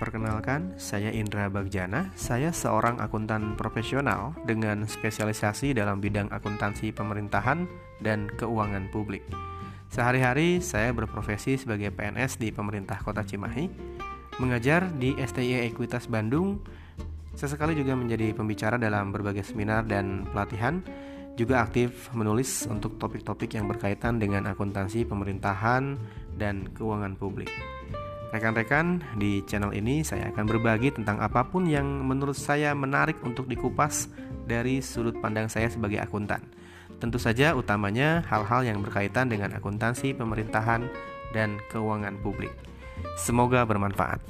Perkenalkan, saya Indra Bagjana. Saya seorang akuntan profesional dengan spesialisasi dalam bidang akuntansi pemerintahan dan keuangan publik. Sehari-hari saya berprofesi sebagai PNS di pemerintah Kota Cimahi, mengajar di STI Ekuitas Bandung, sesekali juga menjadi pembicara dalam berbagai seminar dan pelatihan, juga aktif menulis untuk topik-topik yang berkaitan dengan akuntansi pemerintahan dan keuangan publik. Rekan-rekan, di channel ini saya akan berbagi tentang apa pun yang menurut saya menarik untuk dikupas dari sudut pandang saya sebagai akuntan. Tentu saja utamanya hal-hal yang berkaitan dengan akuntansi pemerintahan dan keuangan publik. Semoga bermanfaat.